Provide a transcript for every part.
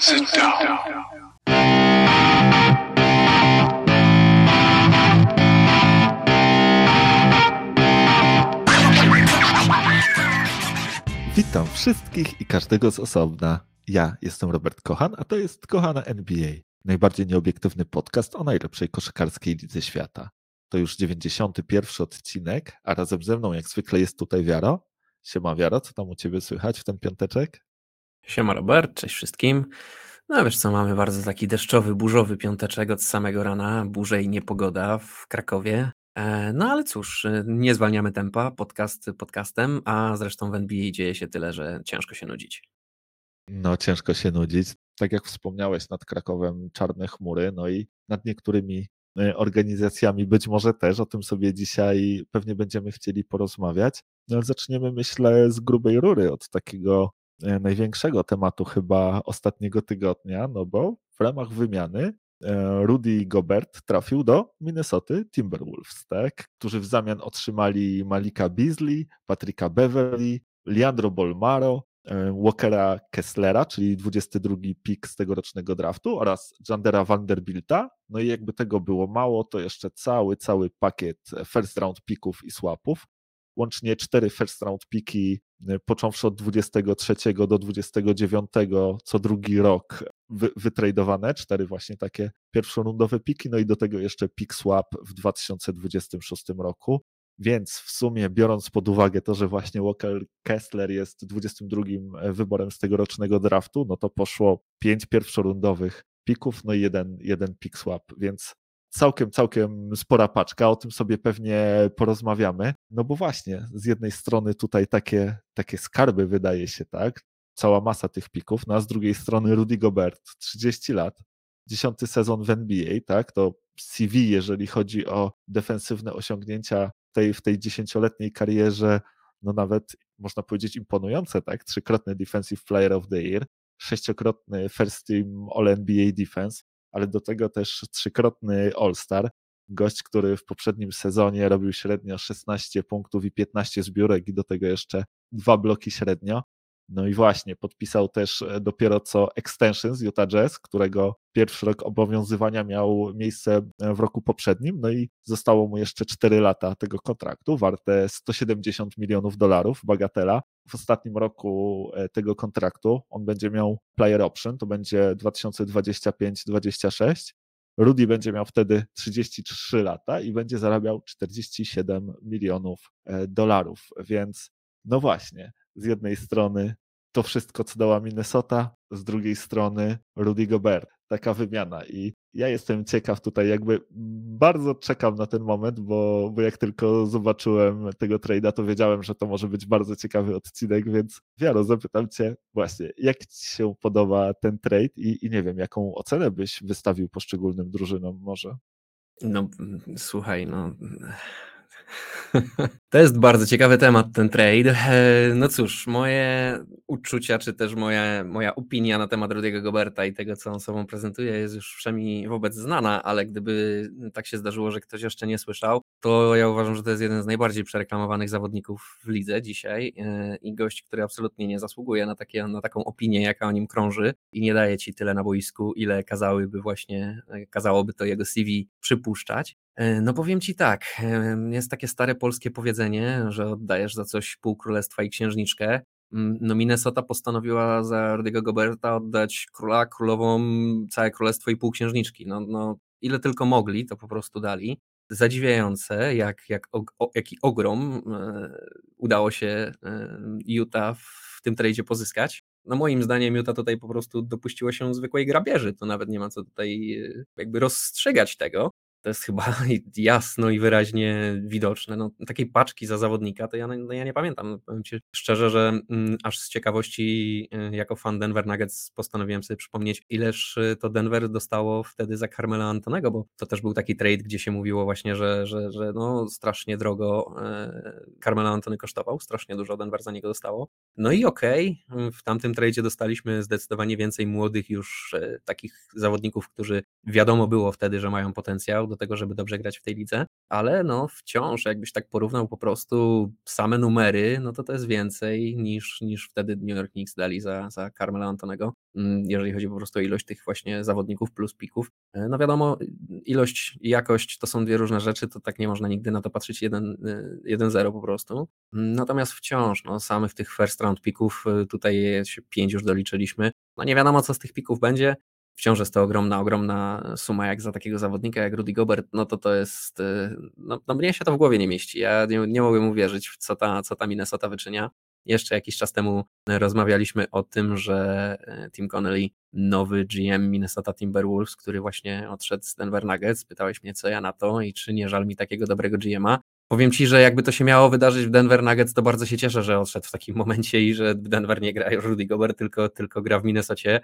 Sit down. Witam wszystkich i każdego z osobna. Ja jestem Robert Kochan, a to jest Kochana NBA, najbardziej nieobiektywny podcast o najlepszej koszykarskiej lidze świata. To już 91 odcinek, a razem ze mną jak zwykle jest tutaj Wiaro. Siema Wiaro, co tam u Ciebie słychać w ten piąteczek? Siema Robert, cześć wszystkim. No wiesz co, mamy bardzo taki deszczowy, burzowy piąteczek od samego rana, burze i niepogoda w Krakowie. E, No ale cóż, e, nie zwalniamy tempa, podcast podcastem, a zresztą w NBA dzieje się tyle, że ciężko się nudzić. No, ciężko się nudzić. Tak jak wspomniałeś, nad Krakowem czarne chmury, no i nad niektórymi e, organizacjami być może też. O tym sobie dzisiaj pewnie będziemy chcieli porozmawiać. No, ale zaczniemy, myślę, z grubej rury, od takiego największego tematu chyba ostatniego tygodnia, no bo w ramach wymiany e, Rudy Gobert trafił do Minnesoty Timberwolves, tak? którzy w zamian otrzymali Malika Beasley, Patryka Beverly, Leandro Bolmaro, e, Walkera Kesslera, czyli 22 pik z tegorocznego draftu oraz Jandera Vanderbilta. No i jakby tego było mało, to jeszcze cały, cały pakiet first round pików i swapów. Łącznie cztery first round piki, począwszy od 23 do 29 co drugi rok wy, wytradowane, cztery właśnie takie pierwszorundowe piki, no i do tego jeszcze pick swap w 2026 roku. Więc w sumie, biorąc pod uwagę to, że właśnie Walker Kessler jest 22 wyborem z tegorocznego draftu, no to poszło pięć pierwszorundowych pików, no i jeden, jeden pick swap, więc całkiem, całkiem spora paczka, o tym sobie pewnie porozmawiamy. No bo właśnie, z jednej strony tutaj takie, takie skarby wydaje się, tak? Cała masa tych pików, no a z drugiej strony Rudy Gobert, 30 lat, dziesiąty sezon w NBA, tak? To CV, jeżeli chodzi o defensywne osiągnięcia tej, w tej dziesięcioletniej karierze, no nawet można powiedzieć imponujące, tak? Trzykrotny Defensive Player of the Year, sześciokrotny First Team All NBA Defense, ale do tego też trzykrotny All-Star. Gość, który w poprzednim sezonie robił średnio 16 punktów i 15 zbiórek i do tego jeszcze dwa bloki średnio. No i właśnie, podpisał też e, dopiero co extension z Utah Jazz, którego pierwszy rok obowiązywania miał miejsce e, w roku poprzednim, no i zostało mu jeszcze 4 lata tego kontraktu, warte 170 milionów dolarów, bagatela. W ostatnim roku e, tego kontraktu on będzie miał player option, to będzie 2025-26. Rudy będzie miał wtedy 33 lata i będzie zarabiał 47 milionów dolarów, więc no właśnie, z jednej strony to wszystko, co dała Minnesota, z drugiej strony Rudy Gobert. Taka wymiana. I ja jestem ciekaw tutaj, jakby bardzo czekam na ten moment, bo, bo jak tylko zobaczyłem tego trade'a, to wiedziałem, że to może być bardzo ciekawy odcinek, więc Wiaro, zapytam Cię właśnie, jak Ci się podoba ten trade i, i nie wiem, jaką ocenę byś wystawił poszczególnym drużynom może? No słuchaj, no to jest bardzo ciekawy temat, ten trade. E, no cóż, moje uczucia, czy też moja, moja opinia na temat Rudiego Goberta i tego, co on sobą prezentuje, jest już wszemi wobec znana, ale gdyby tak się zdarzyło, że ktoś jeszcze nie słyszał, to ja uważam, że to jest jeden z najbardziej przereklamowanych zawodników w lidze dzisiaj e, i gość, który absolutnie nie zasługuje na, takie, na taką opinię, jaka o nim krąży i nie daje ci tyle na boisku, ile kazałyby właśnie, e, kazałoby to jego CV przypuszczać. No powiem ci tak, jest takie stare polskie powiedzenie, że oddajesz za coś pół królestwa i księżniczkę. Mm, no Minnesota postanowiła za Rudy'ego Goberta oddać króla, królową, całe królestwo i pół księżniczki. No, no ile tylko mogli, to po prostu dali. Zadziwiające, jak, jak, o, jaki ogrom e, udało się e, Utah w tym tradzie pozyskać. No moim zdaniem Utah tutaj po prostu dopuściło się zwykłej grabieży, to nawet nie ma co tutaj e, jakby rozstrzygać tego to jest chyba jasno i wyraźnie widoczne. No, takiej paczki za zawodnika to ja, no, ja nie pamiętam. Powiem Ci szczerze, że mm, aż z ciekawości y, jako fan Denver Nuggets postanowiłem sobie przypomnieć, ileż y, to Denver dostało wtedy za Carmela Antonego, bo to też był taki trade, gdzie się mówiło właśnie, że, że, że no, strasznie drogo y, Carmela Antony kosztował, strasznie dużo Denver za niego dostało. No i okej, okay, w tamtym tradzie dostaliśmy zdecydowanie więcej młodych już takich zawodników, którzy wiadomo było wtedy, że mają potencjał do tego, żeby dobrze grać w tej lidze, ale no wciąż jakbyś tak porównał po prostu same numery, no to to jest więcej niż, niż wtedy New York Knicks dali za, za Carmela Antonego, mm, jeżeli chodzi po prostu o ilość tych właśnie zawodników plus pików. E, no wiadomo, ilość i jakość to są dwie różne rzeczy, to tak nie można nigdy na to patrzeć 1-0 e, po prostu. Natomiast wciąż, no samych tych first round pików, e, tutaj pięć już doliczyliśmy, no nie wiadomo co z tych pików będzie, wciąż jest to ogromna, ogromna suma jak za takiego zawodnika jak Rudy Gobert, no to to jest, no, no mnie się to w głowie nie mieści, ja nie, nie mogłem uwierzyć w co ta, co ta Minnesota wyczynia. Jeszcze jakiś czas temu rozmawialiśmy o tym, że Tim Connelly, nowy GM Minnesota Timberwolves, który właśnie odszedł z Denver Nuggets, pytałeś mnie co ja na to i czy nie żal mi takiego dobrego GM'a. Powiem ci, że jakby to się miało wydarzyć w Denver Nuggets, to bardzo się cieszę, że odszedł w takim momencie i że Denver nie gra Rudy Gobert, tylko, tylko gra w Minnesocie.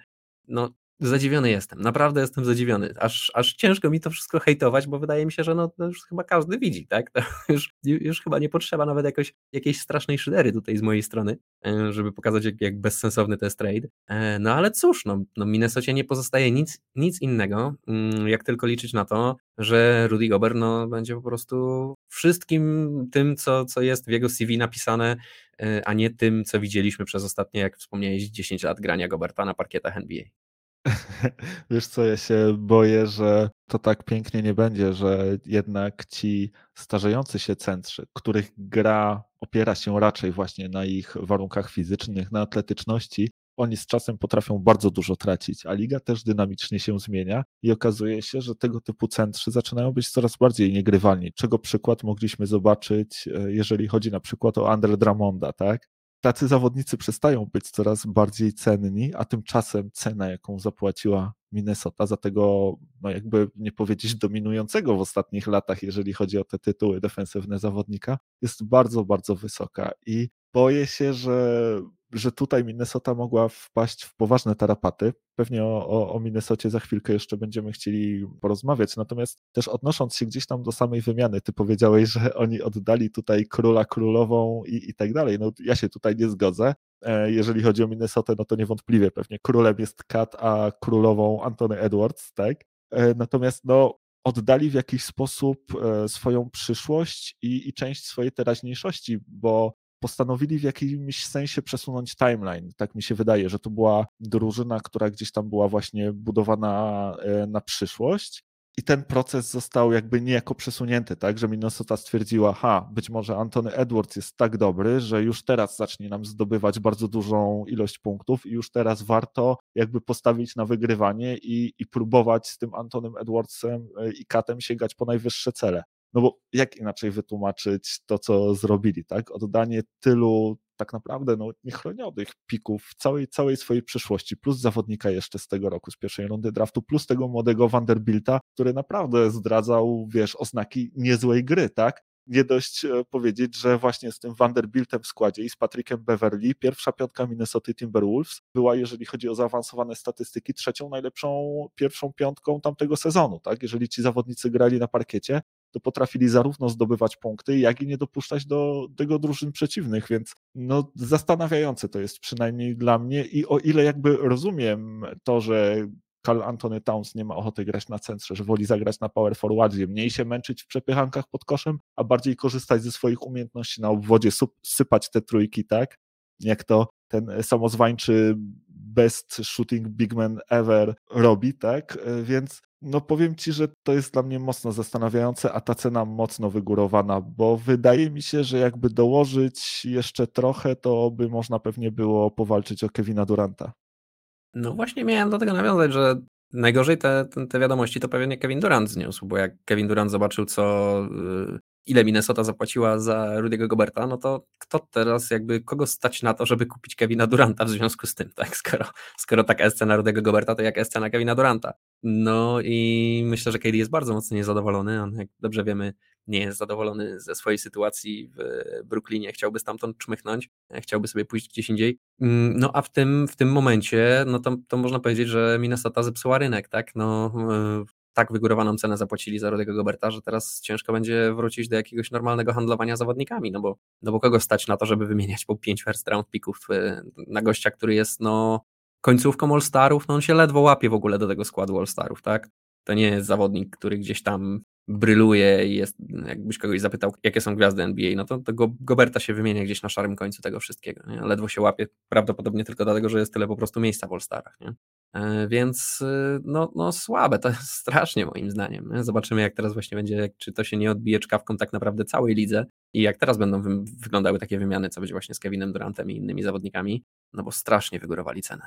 No, Zadziwiony jestem, naprawdę jestem zadziwiony. Aż, aż ciężko mi to wszystko hejtować, bo wydaje mi się, że no, to już chyba każdy widzi, tak? To już, już chyba nie potrzeba nawet jakoś, jakiejś strasznej szydery tutaj z mojej strony, e, żeby pokazać, jak, jak bezsensowny to jest trade. E, no ale cóż, no, no Minnesocie nie pozostaje nic, nic innego, mm, jak tylko liczyć na to, że Rudy Gobert no, będzie po prostu wszystkim tym, co, co jest w jego CV napisane, e, a nie tym, co widzieliśmy przez ostatnie, jak wspomniałeś, 10 lat grania Goberta na parkietach NBA. Wiesz co, ja się boję, że to tak pięknie nie będzie, że jednak ci starzejący się centrzy, których gra opiera się raczej właśnie na ich warunkach fizycznych, na atletyczności, oni z czasem potrafią bardzo dużo tracić, a liga też dynamicznie się zmienia i okazuje się, że tego typu centrzy zaczynają być coraz bardziej niegrywalni, czego przykład mogliśmy zobaczyć, e, jeżeli chodzi na przykład o Andre Dramonda, tak? Tacy zawodnicy przestają być coraz bardziej cenni, a tymczasem cena, jaką zapłaciła Minnesota za tego, no jakby nie powiedzieć dominującego w ostatnich latach, jeżeli chodzi o te tytuły defensywne zawodnika, jest bardzo, bardzo wysoka. I boję się, że że tutaj Minnesota mogła wpaść w poważne tarapaty. Pewnie o, o, o Minnesocie za chwilkę jeszcze będziemy chcieli porozmawiać. Natomiast też odnosząc się gdzieś tam do samej wymiany, ty powiedziałeś, że oni oddali tutaj króla królową i, i tak dalej. No ja się tutaj nie zgodzę. E, jeżeli chodzi o Minnesotę, no to niewątpliwie pewnie królem jest Kat, a królową Antony Edwards, tak? E, natomiast no oddali w jakiś sposób e, swoją przyszłość i, i część swojej teraźniejszości, bo postanowili w jakimś sensie przesunąć timeline. Tak mi się wydaje, że to była drużyna, która gdzieś tam była właśnie budowana e, na przyszłość. I ten proces został jakby niejako przesunięty, tak, że Minnesota stwierdziła, ha, być może Antony Edwards jest tak dobry, że już teraz zacznie nam zdobywać bardzo dużą ilość punktów i już teraz warto jakby postawić na wygrywanie i, i próbować z tym Antonym Edwardsem e, i Katem sięgać po najwyższe cele. No bo jak inaczej wytłumaczyć to, co zrobili, tak? Oddanie tylu tak naprawdę no, niechronionych pików całej, całej swojej przyszłości, plus zawodnika jeszcze z tego roku, z pierwszej rundy draftu, plus tego młodego Vanderbilta, który naprawdę zdradzał, wiesz, oznaki niezłej gry, tak? Nie dość e, powiedzieć, że właśnie z tym Vanderbiltem w składzie i z Patrickiem Beverly pierwsza piątka Minnesota Timberwolves była, jeżeli chodzi o zaawansowane statystyki, trzecią najlepszą pierwszą piątką tamtego sezonu, tak? Jeżeli ci zawodnicy grali na parkiecie, to potrafili zarówno zdobywać punkty, jak i nie dopuszczać do tego drużyn przeciwnych, więc no, zastanawiające to jest przynajmniej dla mnie i o ile jakby rozumiem to, że Carl Anthony Towns nie ma ochoty grać na centrze, że woli zagrać na power forwardzie, mniej się męczyć w przepychankach pod koszem, a bardziej korzystać ze swoich umiejętności na obwodzie, sypać te trójki, tak? Jak to ten samozwańczy best shooting big man ever robi, tak? Więc no powiem Ci, że to jest dla mnie mocno zastanawiające, a ta cena mocno wygórowana, bo wydaje mi się, że jakby dołożyć jeszcze trochę, to by można pewnie było powalczyć o Kevina Duranta. No właśnie miałem do tego nawiązać, że najgorzej te, te wiadomości to pewnie Kevin Durant zniósł, bo jak Kevin Durant zobaczył, co y, ile Minnesota zapłaciła za Rudy'ego Goberta, no to kto teraz jakby, kogo stać na to, żeby kupić Kevina Duranta w związku z tym, tak? Skoro, skoro taka jest cena Rudy'ego Goberta, to jak jest cena Kevina Duranta? No i myślę, że KD jest bardzo mocno niezadowolony. On, jak dobrze wiemy, nie jest zadowolony ze swojej sytuacji w Brooklynie, chciałby stamtąd czmychnąć, chciałby sobie pójść gdzieś indziej. Mm, no a w tym, w tym momencie, no to, to można powiedzieć, że Minnesota zepsuła rynek, tak? No, e, tak wygórowaną cenę zapłacili za Rodego Goberta, że teraz ciężko będzie wrócić do jakiegoś normalnego handlowania zawodnikami, no bo, no bo kogo stać na to, żeby wymieniać po 5 first round picków e, na gościa, który jest no końcówką All-Starów, no on się ledwo łapie w ogóle do tego składu All-Starów, tak? To nie jest zawodnik, który gdzieś tam bryluje i jest, jakbyś kogoś zapytał, jakie są gwiazdy NBA, no to, to Goberta się wymienia gdzieś na szarym końcu tego wszystkiego, nie? ledwo się łapie, prawdopodobnie tylko dlatego, że jest tyle po prostu miejsca w All-Starach, nie? E, więc y, no, no słabe, to jest strasznie moim zdaniem. Nie? Zobaczymy jak teraz właśnie będzie, czy to się nie odbije czkawką tak naprawdę całej lidze i jak teraz będą wy wyglądały takie wymiany, co będzie właśnie z Kevinem Durantem i innymi zawodnikami, no bo strasznie wygórowali cenę.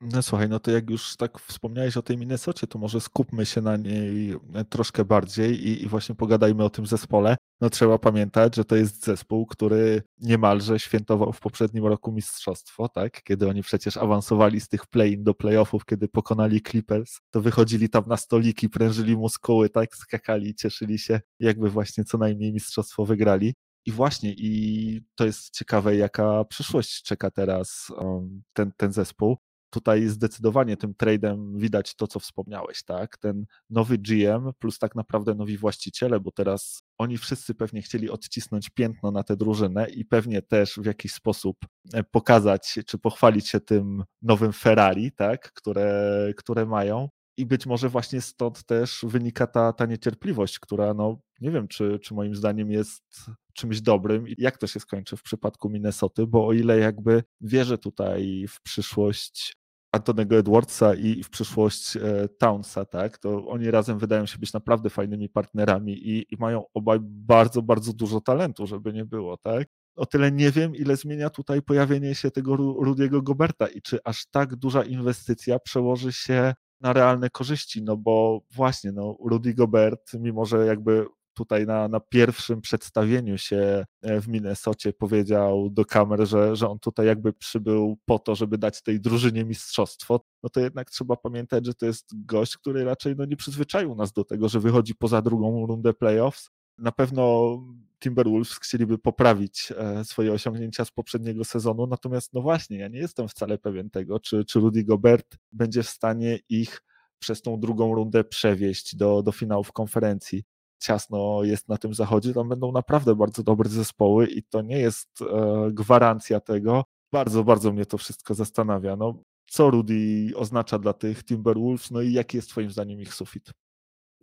No słuchaj, no to jak już tak wspomniałeś o tej Minnesocie, to może skupmy się na niej troszkę bardziej i, i, właśnie pogadajmy o tym zespole. No trzeba pamiętać, że to jest zespół, który niemalże świętował w poprzednim roku mistrzostwo, tak? Kiedy oni przecież awansowali z tych play-in do playoffów, kiedy pokonali Clippers, to wychodzili tam na stoliki, prężyli muskuły, tak? Skakali, cieszyli się, jakby właśnie co najmniej mistrzostwo wygrali. I właśnie, i to jest ciekawe, jaka przyszłość czeka teraz um, ten, ten zespół tutaj zdecydowanie tym tradem widać to, co wspomniałeś, tak? Ten nowy GM plus tak naprawdę nowi właściciele, bo teraz oni wszyscy pewnie chcieli odcisnąć piętno na tę drużynę i pewnie też w jakiś sposób e, pokazać czy pochwalić się tym nowym Ferrari, tak? Które, które mają. I być może właśnie stąd też wynika ta, ta niecierpliwość, która, no, nie wiem, czy, czy moim zdaniem jest czymś dobrym i jak to się skończy w przypadku Minnesoty, bo o ile jakby wierzę tutaj w przyszłość Antonego Edwardsa i w przyszłość e, Townsa, tak, to oni razem wydają się być naprawdę fajnymi partnerami i, i mają obaj bardzo, bardzo dużo talentu, żeby nie było, tak. O tyle nie wiem, ile zmienia tutaj pojawienie się tego Rudiego Goberta i czy aż tak duża inwestycja przełoży się na realne korzyści, no bo właśnie, no Rudy Gobert, mimo że jakby tutaj na, na pierwszym przedstawieniu się e, w Minnesocie powiedział do kamer, że, że on tutaj jakby przybył po to, żeby dać tej drużynie mistrzostwo, no to jednak trzeba pamiętać, że to jest gość, który raczej no, nie przyzwyczaił nas do tego, że wychodzi poza drugą rundę playoffs. Na pewno Timberwolves chcieliby poprawić e, swoje osiągnięcia z poprzedniego sezonu, natomiast no właśnie, ja nie jestem wcale pewien tego, czy, czy Rudy Gobert będzie w stanie ich przez tą drugą rundę przewieźć do, do finałów konferencji ciasno jest na tym zachodzie, tam będą naprawdę bardzo dobre zespoły i to nie jest e, gwarancja tego. Bardzo, bardzo mnie to wszystko zastanawia. No, co Rudy oznacza dla tych Timberwolves, no i jaki jest twoim zdaniem ich sufit?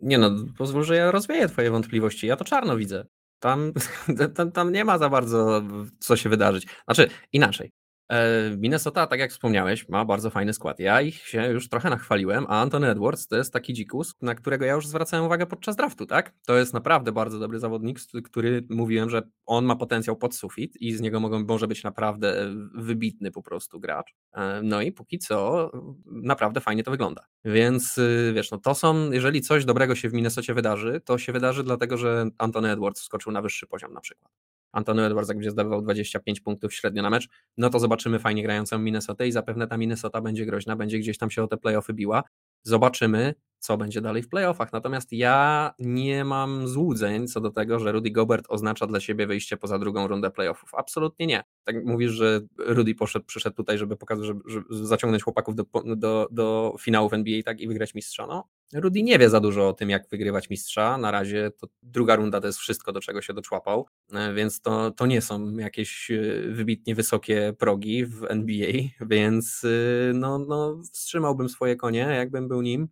Nie no, pozwól, że ja rozwieję twoje wątpliwości. Ja to czarno widzę. Tam, tam, tam nie ma za bardzo co się wydarzyć. Znaczy, inaczej. E, Minnesota, tak jak wspomniałeś, ma bardzo fajny skład. Ja ich się już trochę nachwaliłem, a Anthony Edwards to jest taki dzikus, na którego ja już zwracałem uwagę podczas draftu, tak? To jest naprawdę bardzo dobry zawodnik, który mówiłem, że on ma potencjał pod sufit i z niego mogą, może być naprawdę e, wybitny po prostu gracz. E, no i póki co naprawdę fajnie to wygląda. Więc wiesz, no to są, jeżeli coś dobrego się w Minnesocie wydarzy, to się wydarzy dlatego, że Anthony Edwards skoczył na wyższy poziom na przykład. Antony Edwards, jak będzie zdawał 25 punktów średnio na mecz, no to zobaczymy fajnie grającą Minnesotę i zapewne ta Minnesota będzie groźna, będzie gdzieś tam się o te playoffy biła. Zobaczymy, co będzie dalej w playoffach. Natomiast ja nie mam złudzeń co do tego, że Rudy Gobert oznacza dla siebie wyjście poza drugą rundę playoffów. Absolutnie nie. Tak mówisz, że Rudy poszedł, przyszedł tutaj, żeby pokazać, żeby, żeby zaciągnąć chłopaków do, do, do finałów NBA tak, i wygrać mistrza. No, Rudy nie wie za dużo o tym, jak wygrywać mistrza. Na razie to druga runda to jest wszystko, do czego się doczłapał, e, więc to, to nie są jakieś e, wybitnie wysokie progi w NBA, więc e, no, no, wstrzymałbym swoje konie, jakbym był nim.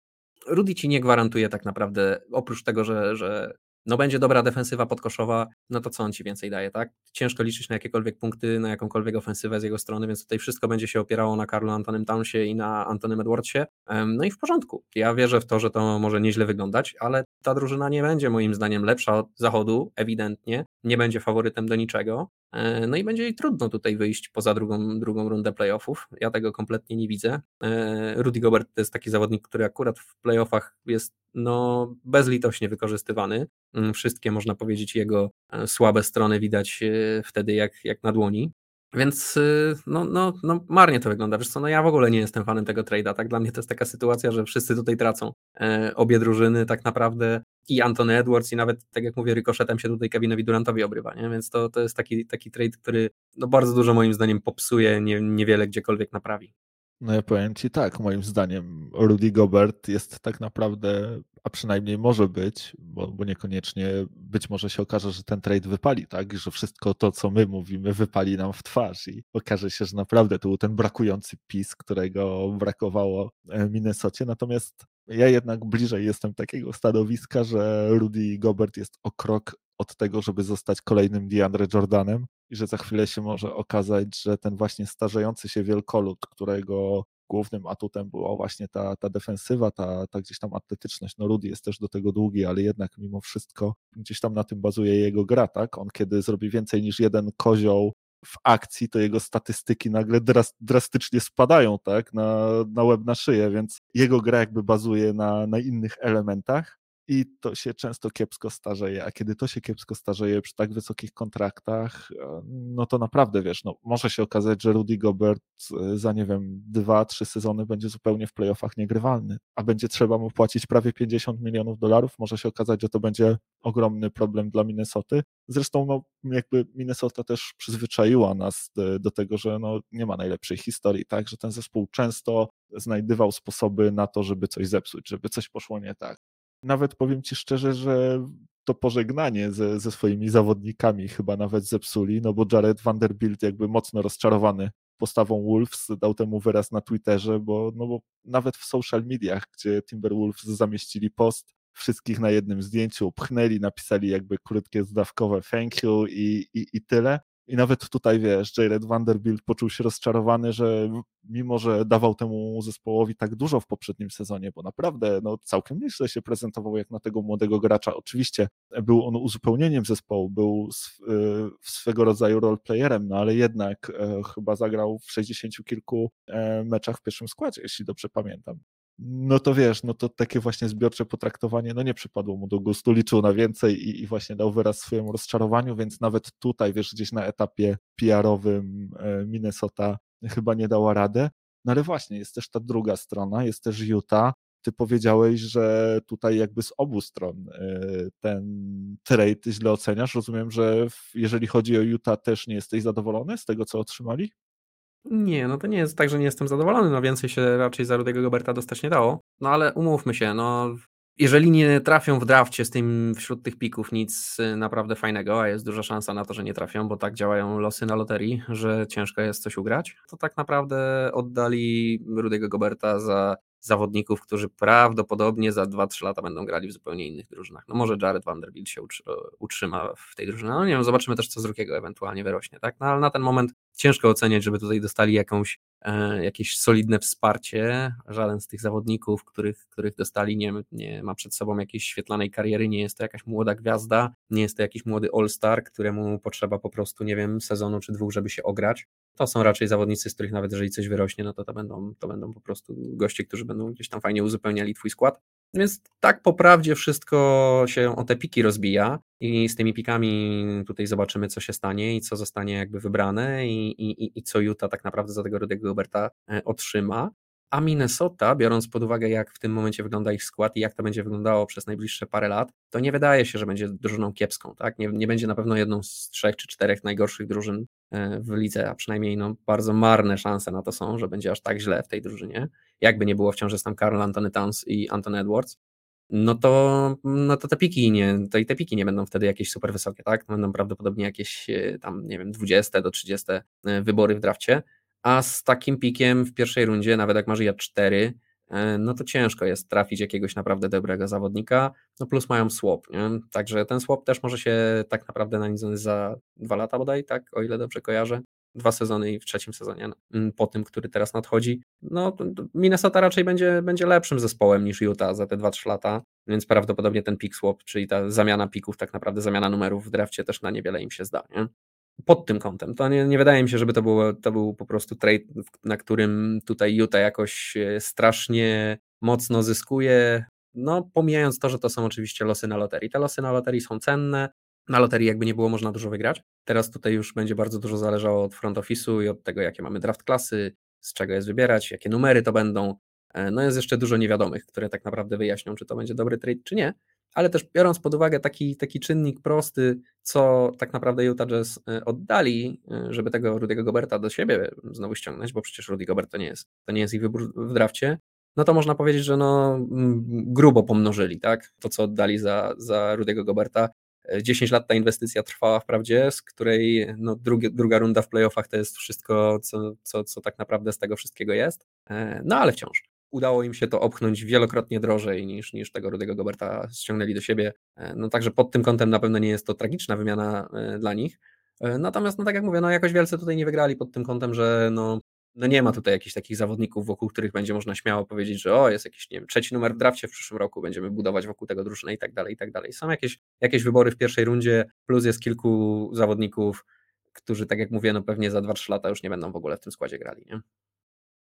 Rudy ci nie gwarantuje tak naprawdę, oprócz tego, że, że no będzie dobra defensywa podkoszowa, no to co on ci więcej daje, tak? Ciężko liczyć na jakiekolwiek punkty, na jakąkolwiek ofensywę z jego strony, więc tutaj wszystko będzie się opierało na Karlu Antonym Townsie i na Antonym Edwardsie. No i w porządku. Ja wierzę w to, że to może nieźle wyglądać, ale ta drużyna nie będzie moim zdaniem lepsza od zachodu, ewidentnie. Nie będzie faworytem do niczego. E, no i będzie jej trudno tutaj wyjść poza drugą, drugą rundę playoffów. Ja tego kompletnie nie widzę. E, Rudy Gobert to jest taki zawodnik, który akurat w playoffach jest no, bezlitośnie wykorzystywany. Mm, wszystkie, można powiedzieć, jego e, słabe strony widać wtedy jak, jak na dłoni. Więc no, no, no marnie to wygląda. Wiesz co, no ja w ogóle nie jestem fanem tego trade'a. Tak dla mnie to jest taka sytuacja, że wszyscy tutaj tracą. E, obie drużyny tak naprawdę i Anthony Edwards i nawet, tak jak mówię, rykoszetem się tutaj Kevinowi Durantowi obrywa, nie? więc to, to jest taki, taki trade, który no bardzo dużo moim zdaniem popsuje, nie, niewiele gdziekolwiek naprawi. No ja powiem Ci tak, moim zdaniem Rudy Gobert jest tak naprawdę, a przynajmniej może być, bo, bo niekoniecznie być może się okaże, że ten trade wypali, tak, że wszystko to, co my mówimy, wypali nam w twarz i okaże się, że naprawdę to był ten brakujący pis, którego brakowało e, Minnesocie, natomiast Ja jednak bliżej jestem takiego stanowiska, że Rudy Gobert jest o krok od tego, żeby zostać kolejnym DeAndre Jordanem i że za chwilę się może okazać, że ten właśnie starzejący się wielkolud, którego głównym atutem była właśnie ta, ta defensywa, ta, ta gdzieś tam atletyczność. No Rudy jest też do tego długi, ale jednak mimo wszystko gdzieś tam na tym bazuje jego gra, tak? On kiedy zrobi więcej niż jeden kozioł w akcji, to jego statystyki nagle drastycznie spadają, tak, na, na łeb, na szyję, więc jego gra jakby bazuje na, na innych elementach i to się często kiepsko starzeje, a kiedy to się kiepsko starzeje przy tak wysokich kontraktach, e, no to naprawdę, wiesz, no może się okazać, że Rudy Gobert e, za, nie wiem, dwa, trzy sezony będzie zupełnie w playoffach niegrywalny, a będzie trzeba mu płacić prawie 50 milionów dolarów, może się okazać, że to będzie ogromny problem dla Minnesoty. Zresztą, no, jakby Minnesota też przyzwyczaiła nas do, tego, że no, nie ma najlepszej historii, tak, że ten zespół często znajdywał sposoby na to, żeby coś zepsuć, żeby coś poszło nie tak nawet powiem ci szczerze, że to pożegnanie ze, ze swoimi zawodnikami chyba nawet zepsuli, no bo Jared Vanderbilt jakby mocno rozczarowany postawą Wolves dał temu wyraz na Twitterze, bo, no bo nawet w social mediach, gdzie Timberwolves zamieścili post, wszystkich na jednym zdjęciu, pchnęli, napisali jakby krótkie zdawkowe thank you i, i, i tyle. I nawet tutaj, wiesz, Jared Vanderbilt poczuł się rozczarowany, że mimo, że dawał temu zespołowi tak dużo w poprzednim sezonie, bo naprawdę no, całkiem nieźle się prezentował jak na tego młodego gracza. Oczywiście był on uzupełnieniem zespołu, był y, swego rodzaju roleplayerem, no ale jednak e, chyba zagrał w 60 kilku e, meczach w pierwszym składzie, jeśli dobrze pamiętam no to wiesz, no to takie właśnie zbiorcze potraktowanie, no nie przypadło mu do gustu, liczył na więcej i, i właśnie dał wyraz swojemu rozczarowaniu, więc nawet tutaj, wiesz, gdzieś na etapie PR-owym e, Minnesota chyba nie dała radę. No ale właśnie, jest też ta druga strona, jest też Utah. Ty powiedziałeś, że tutaj jakby z obu stron e, ten trade źle oceniasz. Rozumiem, że jeżeli chodzi o Utah, też nie jesteś zadowolony z tego, co otrzymali? Nie, no to nie jest tak, że nie jestem zadowolony, no więcej się raczej za Rudego Goberta dostać nie dało. No ale umówmy się, no jeżeli nie trafią w drafcie z tym wśród tych pików nic y, naprawdę fajnego, a jest duża szansa na to, że nie trafią, bo tak działają losy na loterii, że ciężko jest coś ugrać, to tak naprawdę oddali Rudego Goberta za zawodników, którzy prawdopodobnie za 2-3 lata będą grali w zupełnie innych drużynach. No może Jared Vanderbilt się utrzyma w tej drużynie. No nie wiem, zobaczymy też, co z Rukiego ewentualnie wyrośnie, tak? No ale na ten moment ciężko oceniać, żeby tutaj dostali jakąś, e, jakieś solidne wsparcie. Żaden z tych zawodników, których, których dostali, nie, nie ma przed sobą jakiejś świetlanej kariery, nie jest to jakaś młoda gwiazda, nie jest to jakiś młody all-star, któremu potrzeba po prostu, nie wiem, sezonu czy dwóch, żeby się ograć. To są raczej zawodnicy, z których nawet jeżeli coś wyrośnie, no to to będą, to będą po prostu goście, którzy będą gdzieś tam fajnie uzupełniali twój skład. Więc tak po prawdzie wszystko się o te piki rozbija i z tymi pikami tutaj zobaczymy, co się stanie i co zostanie jakby wybrane i, i, i co Utah tak naprawdę za tego Rudy'ego Goberta e, otrzyma. A Minnesota, biorąc pod uwagę, jak w tym momencie wygląda ich skład i jak to będzie wyglądało przez najbliższe parę lat, to nie wydaje się, że będzie drużyną kiepską. Tak? Nie, nie będzie na pewno jedną z trzech czy czterech najgorszych drużyn w lidze, a przynajmniej no, bardzo marne szanse na to są, że będzie aż tak źle w tej drużynie. Jakby nie było wciąż jest tam Karl Anthony Towns i Anton Edwards, no to, no to te piki nie, to i te piki nie będą wtedy jakieś super wysokie, tak? Będą prawdopodobnie jakieś e, tam, nie wiem, 20 do 30 e, wybory w drafcie a z takim pikiem w pierwszej rundzie, nawet jak masz ja 4, e, no to ciężko jest trafić jakiegoś naprawdę dobrego zawodnika, no plus mają swap, nie? także ten swap też może się tak naprawdę nanizać za dwa lata bodaj, tak, o ile dobrze kojarzę, dwa sezony i w trzecim sezonie no, po tym, który teraz nadchodzi, no Minnesota raczej będzie, będzie lepszym zespołem niż Utah za te 2-3 lata, więc prawdopodobnie ten pick swap, czyli ta zamiana pików, tak naprawdę zamiana numerów w drafcie też na niewiele im się zda, nie? Pod tym kątem. To nie, nie wydaje mi się, żeby to, było, to był po prostu trade, na którym tutaj Utah jakoś e, strasznie mocno zyskuje. No, pomijając to, że to są oczywiście losy na loterii. Te losy na loterii są cenne. Na loterii jakby nie było można dużo wygrać. Teraz tutaj już będzie bardzo dużo zależało od front office'u i od tego, jakie mamy draft klasy, z czego jest wybierać, jakie numery to będą. E, no jest jeszcze dużo niewiadomych, które tak naprawdę wyjaśnią, czy to będzie dobry trade, czy nie ale też biorąc pod uwagę taki, taki czynnik prosty, co tak naprawdę Utah Jazz y, oddali, y, żeby tego Rudy'ego Goberta do siebie znowu ściągnąć, bo przecież Rudy Gobert to nie jest, to nie jest ich wybór w drafcie, no to można powiedzieć, że no grubo pomnożyli, tak, to co oddali za, za Rudy'ego Goberta. 10 lat ta inwestycja trwała wprawdzie, z której no, drugie, druga runda w playoffach to jest wszystko, co, co, co tak naprawdę z tego wszystkiego jest, e, no ale wciąż. Udało im się to opchnąć wielokrotnie drożej niż, niż tego Rudego Goberta ściągnęli do siebie. No także pod tym kątem na pewno nie jest to tragiczna wymiana dla nich. Natomiast, no tak jak mówię, no jakoś wielce tutaj nie wygrali pod tym kątem, że no, no nie ma tutaj jakichś takich zawodników, wokół których będzie można śmiało powiedzieć, że o, jest jakiś, nie wiem, trzeci numer w drafcie w przyszłym roku, będziemy budować wokół tego drużynę i tak dalej, i tak dalej. Są jakieś, jakieś wybory w pierwszej rundzie, plus jest kilku zawodników, którzy, tak jak mówię, no pewnie za 2-3 lata już nie będą w ogóle w tym składzie grali, nie?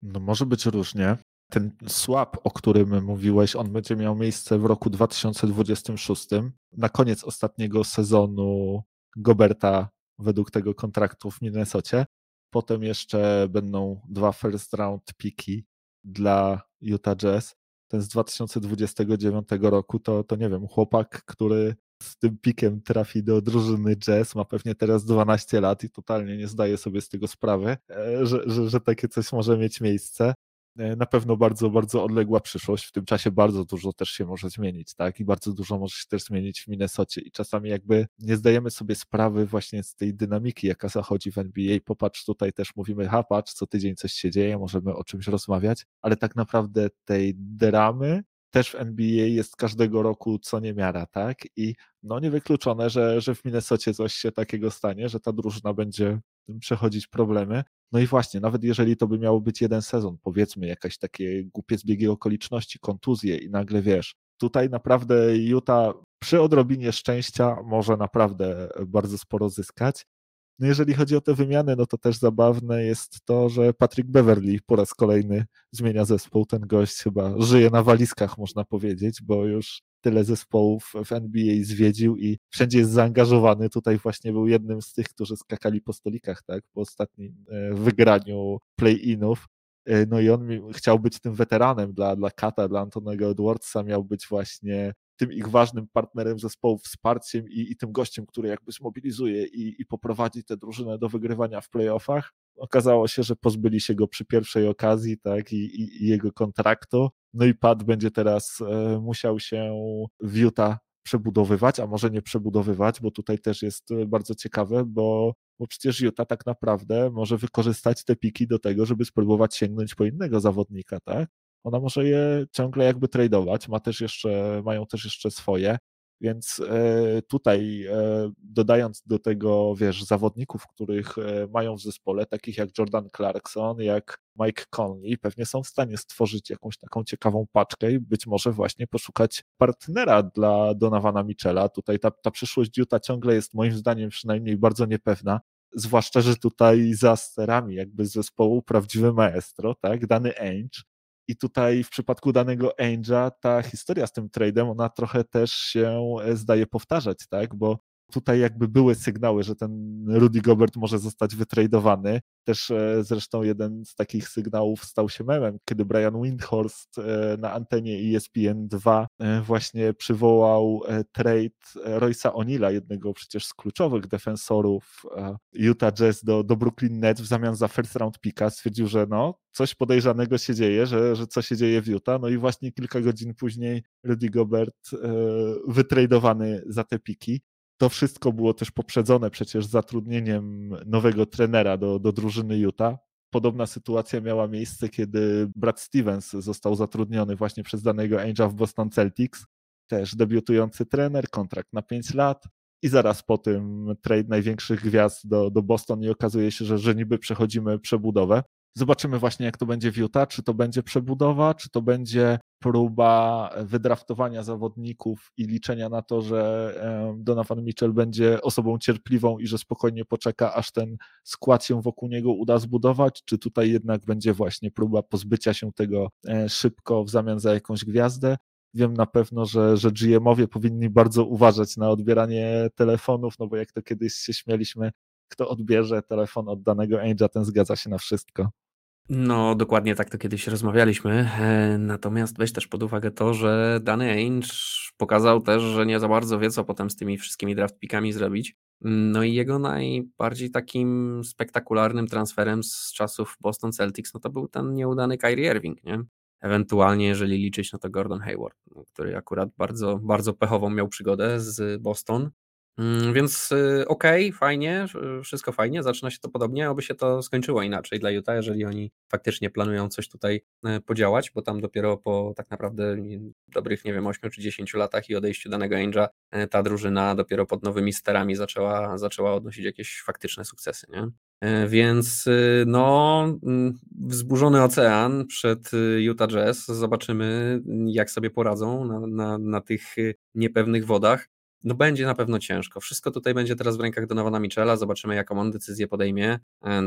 No może być różnie. Ten swap, o którym mówiłeś, on będzie miał miejsce w roku 2026. Na koniec ostatniego sezonu Goberta według tego kontraktu w Minnesocie. Potem jeszcze będą dwa first round piki dla Utah Jazz. Ten z 2029 roku to, to nie wiem, chłopak, który z tym pikiem trafi do drużyny Jazz, ma pewnie teraz 12 lat i totalnie nie zdaje sobie z tego sprawy, e, że, że, że takie coś może mieć miejsce. E, na pewno bardzo, bardzo odległa przyszłość. W tym czasie bardzo dużo też się może zmienić, tak? I bardzo dużo może się też zmienić w Minnesocie. I czasami jakby nie zdajemy sobie sprawy właśnie z tej dynamiki, jaka zachodzi w NBA. Popatrz, tutaj też mówimy, ha, patrz, co tydzień coś się dzieje, możemy o czymś rozmawiać, ale tak naprawdę tej dramy też w NBA jest każdego roku co niemiara, tak? I no niewykluczone, że, że w Minnesocie coś się takiego stanie, że ta drużyna będzie przechodzić problemy. No i właśnie, nawet jeżeli to by miało być jeden sezon, powiedzmy, jakaś takie głupie zbiegi okoliczności, kontuzje i nagle wiesz, tutaj naprawdę Utah przy odrobinie szczęścia może naprawdę bardzo sporo zyskać. No jeżeli chodzi o te wymiany, no to też zabawne jest to, że Patrick Beverly po raz kolejny zmienia zespół. Ten gość chyba żyje na walizkach, można powiedzieć, bo już tyle zespołów w NBA zwiedził i wszędzie jest zaangażowany. Tutaj właśnie był jednym z tych, którzy skakali po stolikach, tak, po ostatnim e, wygraniu play-inów. E, no i on chciał być tym weteranem dla, dla Kata, dla Antonego Edwardsa, miał być właśnie tym ich ważnym partnerem zespołu, wsparciem i, i tym gościem, który jakby zmobilizuje i, i poprowadzi tę drużynę do wygrywania w playoffach. Okazało się, że pozbyli się go przy pierwszej okazji, tak, i, i, jego kontraktu. No i Pat będzie teraz e, musiał się w Utah przebudowywać, a może nie przebudowywać, bo tutaj też jest e, bardzo ciekawe, bo, bo przecież Utah tak naprawdę może wykorzystać te piki do tego, żeby spróbować sięgnąć po innego zawodnika, tak? ona może je ciągle jakby tradeować, ma też jeszcze, mają też jeszcze swoje, więc e, tutaj e, dodając do tego, wiesz, zawodników, których e, mają w zespole, takich jak Jordan Clarkson, jak Mike Conley, pewnie są w stanie stworzyć jakąś taką ciekawą paczkę i być może właśnie poszukać partnera dla Donawana Michela. Tutaj ta, ta przyszłość Utah ciągle jest moim zdaniem przynajmniej bardzo niepewna zwłaszcza, że tutaj za sterami jakby zespołu prawdziwy maestro, tak, dany Ainge, i tutaj w przypadku danego Angela ta historia z tym tradem, ona trochę też się e, zdaje powtarzać, tak? Bo tutaj jakby były sygnały, że ten Rudy Gobert może zostać wytradowany. Też e, zresztą jeden z takich sygnałów stał się memem, kiedy Brian Windhorst e, na antenie ESPN 2 właśnie przywołał trade Royce'a O'Neilla, jednego przecież z kluczowych defensorów Utah Jazz do, do Brooklyn Nets w zamian za first round picka. Stwierdził, że no, coś podejrzanego się dzieje, że, że co się dzieje w Utah. No i właśnie kilka godzin później Rudy Gobert wytradowany za te piki to wszystko było też poprzedzone przecież zatrudnieniem nowego trenera do, do drużyny Utah. Podobna sytuacja miała miejsce, kiedy Brad Stevens został zatrudniony właśnie przez danego Angela w Boston Celtics. Też debiutujący trener, kontrakt na 5 lat i zaraz po tym trade największych gwiazd do, do Boston i okazuje się, że, że niby przechodzimy przebudowę. Zobaczymy właśnie, jak to będzie w Utah, czy to będzie przebudowa, czy to będzie próba wydraftowania zawodników i liczenia na to, że Donovan Mitchell będzie osobą cierpliwą i że spokojnie poczeka, aż ten skład się wokół niego uda zbudować, czy tutaj jednak będzie właśnie próba pozbycia się tego e, szybko w zamian za jakąś gwiazdę. Wiem na pewno, że, że GM-owie powinni bardzo uważać na odbieranie telefonów, no bo jak to kiedyś się śmialiśmy, kto odbierze telefon od danego Angela, ten zgadza się na wszystko. No, dokładnie tak to kiedyś rozmawialiśmy. E, natomiast weź też pod uwagę to, że dany Ainge pokazał też, że nie za bardzo wie, co potem z tymi wszystkimi draft pickami zrobić. No i jego najbardziej takim spektakularnym transferem z czasów Boston Celtics, no to był ten nieudany Kyrie Irving, nie? Ewentualnie, jeżeli liczyć, no to Gordon Hayward, który akurat bardzo, bardzo pechową miał przygodę z Boston. Mm, więc y, okej, okay, fajnie, wszystko fajnie, zaczyna się to podobnie, aby się to skończyło inaczej dla Utah, jeżeli oni faktycznie planują coś tutaj e, podziałać, bo tam dopiero po tak naprawdę dobrych, nie wiem, 8 czy 10 latach i odejściu danego Ainge'a e, ta drużyna dopiero pod nowymi sterami zaczęła, zaczęła odnosić jakieś faktyczne sukcesy, nie? E, więc y, no, mm, wzburzony ocean przed y, Utah Jazz. Zobaczymy, jak sobie poradzą na, na, na tych niepewnych wodach. No będzie na pewno ciężko. Wszystko tutaj będzie teraz w rękach Donowana Michela. Zobaczymy, jaką on decyzję podejmie.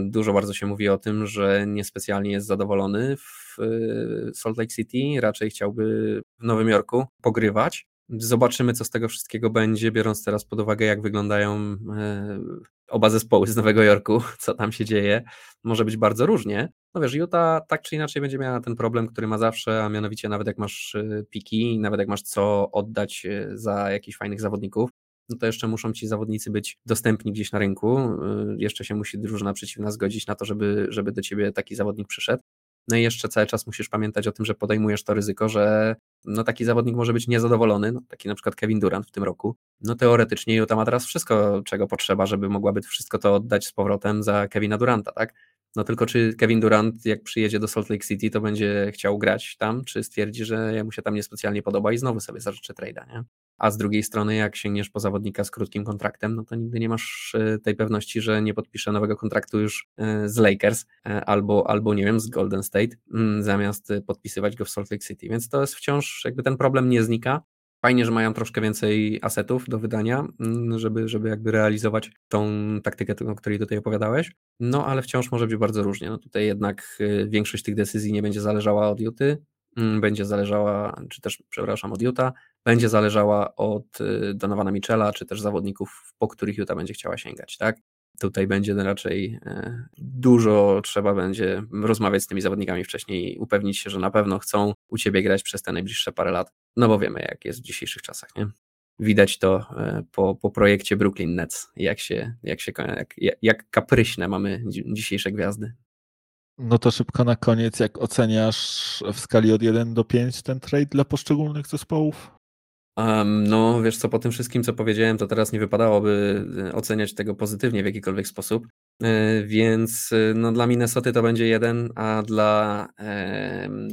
Dużo bardzo się mówi o tym, że niespecjalnie jest zadowolony w y, Salt Lake City. Raczej chciałby w Nowym Jorku pogrywać. Zobaczymy, co z tego wszystkiego będzie, biorąc teraz pod uwagę, jak wyglądają e, oba zespoły z Nowego Jorku, co tam się dzieje. Może być bardzo różnie. No wiesz, Utah tak czy inaczej będzie miała ten problem, który ma zawsze, a mianowicie nawet jak masz e, piki, nawet jak masz co oddać e, za jakichś fajnych zawodników, no to jeszcze muszą ci zawodnicy być dostępni gdzieś na rynku. Jeszcze się musi drużyna przeciwna zgodzić na to, żeby, żeby do ciebie taki zawodnik przyszedł. No i jeszcze cały czas musisz pamiętać o tym, że podejmujesz to ryzyko, że no taki zawodnik może być niezadowolony, no taki na przykład Kevin Durant w tym roku. No teoretycznie Utah ma teraz wszystko, czego potrzeba, żeby mogłaby wszystko to oddać z powrotem za Kevina Duranta, tak? No tylko czy Kevin Durant, jak przyjedzie do Salt Lake City, to będzie chciał grać tam, czy stwierdzi, że mu się tam niespecjalnie podoba i znowu sobie zażyczy trade'a, nie? A z drugiej strony, jak sięgniesz po zawodnika z krótkim kontraktem, no to nigdy nie masz e, tej pewności, że nie podpisze nowego kontraktu już e, z Lakers e, albo, albo nie wiem, z Golden State, mm, zamiast podpisywać go w Salt Lake City. Więc to jest wciąż, jakby ten problem nie znika. Fajnie, że mają troszkę więcej asetów do wydania, mm, żeby, żeby jakby realizować tą taktykę, o której tutaj opowiadałeś. No ale wciąż może być bardzo różnie. No tutaj jednak większość tych decyzji nie będzie zależała od Juty, mm, będzie zależała, czy też, przepraszam, od Utah, będzie zależała od y, Donowana Michela, czy też zawodników, po których Utah będzie chciała sięgać, tak? Tutaj będzie raczej e, dużo trzeba będzie rozmawiać z tymi zawodnikami wcześniej, upewnić się, że na pewno chcą u ciebie grać przez te najbliższe parę lat, no bo wiemy, jak jest w dzisiejszych czasach, nie? Widać to e, po, po projekcie Brooklyn Nets, jak się, jak się jak, jak kapryśne mamy dzisiejsze gwiazdy. No to szybko na koniec, jak oceniasz w skali od 1 do 5 ten trade dla poszczególnych zespołów? Um, no, wiesz co, po tym wszystkim, co powiedziałem, to teraz nie wypadałoby e, oceniać tego pozytywnie w jakikolwiek sposób. E, więc e, no, dla Minnesoty to będzie jeden, a dla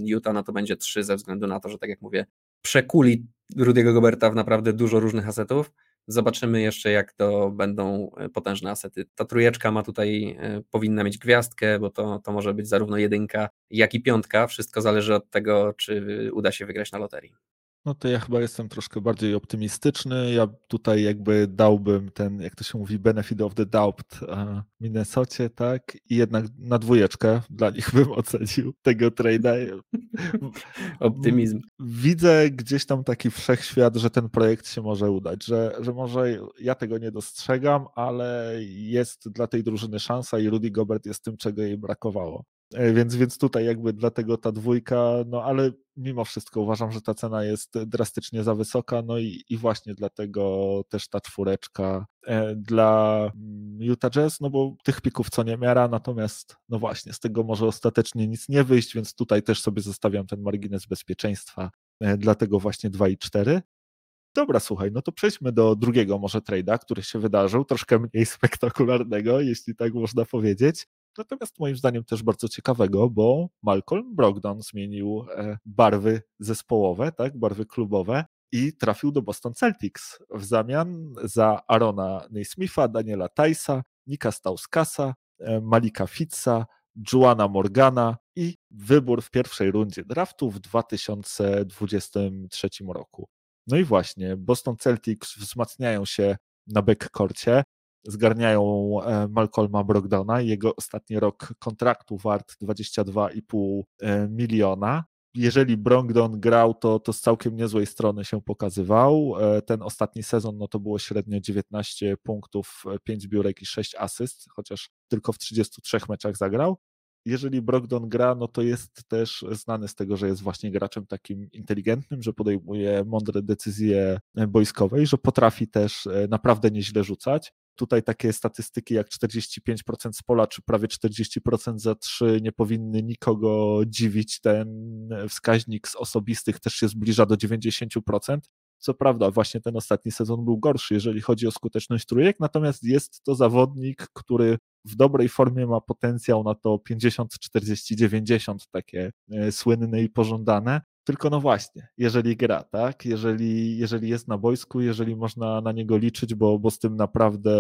Utah no, to będzie trzy, ze względu na to, że tak jak mówię, przekuli Rudiego Goberta w naprawdę dużo różnych asetów. Zobaczymy jeszcze, jak to będą potężne asety. Ta trójeczka ma tutaj, powinna mieć gwiazdkę, bo to, to może być zarówno jedynka, jak i piątka. Wszystko zależy od tego, czy uda się wygrać na loterii. No to ja chyba jestem troszkę bardziej optymistyczny. Ja tutaj jakby dałbym ten, jak to się mówi, benefit of the doubt Minnesocie, tak? I jednak na dwójeczkę dla nich bym ocenił tego trade'a. Optymizm. Widzę gdzieś tam taki wszechświat, że ten projekt się może udać, że, że może ja tego nie dostrzegam, ale jest dla tej drużyny szansa i Rudy Gobert jest tym, czego jej brakowało. E, więc, więc tutaj jakby dlatego ta dwójka, no ale mimo wszystko uważam, że ta cena jest drastycznie za wysoka, no i, i właśnie dlatego też ta czwóreczka e, dla mm, Utah Jazz, no bo tych pików co nie miara, natomiast no właśnie z tego może ostatecznie nic nie wyjść, więc tutaj też sobie zostawiam ten margines bezpieczeństwa, e, dlatego właśnie 2 i 4. Dobra, słuchaj, no to przejdźmy do drugiego może trade'a, który się wydarzył, troszkę mniej spektakularnego, jeśli tak można powiedzieć. Natomiast moim zdaniem też bardzo ciekawego, bo Malcolm Brogdon zmienił e, barwy zespołowe, tak, barwy klubowe i trafił do Boston Celtics w zamian za Arona Naismitha, Daniela Tysa, Nika Stauskasa, e, Malika Fitza, Juana Morgana i wybór w pierwszej rundzie draftu w 2023 roku. No i właśnie, Boston Celtics wzmacniają się na backcourcie zgarniają e, Malcolma Brogdona. Jego ostatni rok kontraktu wart 22,5 e, miliona. Jeżeli Brogdon grał, to, to z całkiem niezłej strony się pokazywał. E, ten ostatni sezon no to było średnio 19 punktów, 5 biurek i 6 asyst, chociaż tylko w 33 meczach zagrał jeżeli Brogdon gra, no to jest też znany z tego, że jest właśnie graczem takim inteligentnym, że podejmuje mądre decyzje boiskowe i że potrafi też naprawdę nieźle rzucać. Tutaj takie statystyki jak 45% z pola, czy prawie 40% za 3 nie powinny nikogo dziwić. Ten wskaźnik z osobistych też się zbliża do 90%. Co prawda, właśnie ten ostatni sezon był gorszy, jeżeli chodzi o skuteczność trójek, natomiast jest to zawodnik, który w dobrej formie ma potencjał na to 50, 40, 90, takie e, słynne i pożądane. Tylko no właśnie, jeżeli gra, tak? Jeżeli, jeżeli jest na boisku, jeżeli można na niego liczyć, bo, bo z tym naprawdę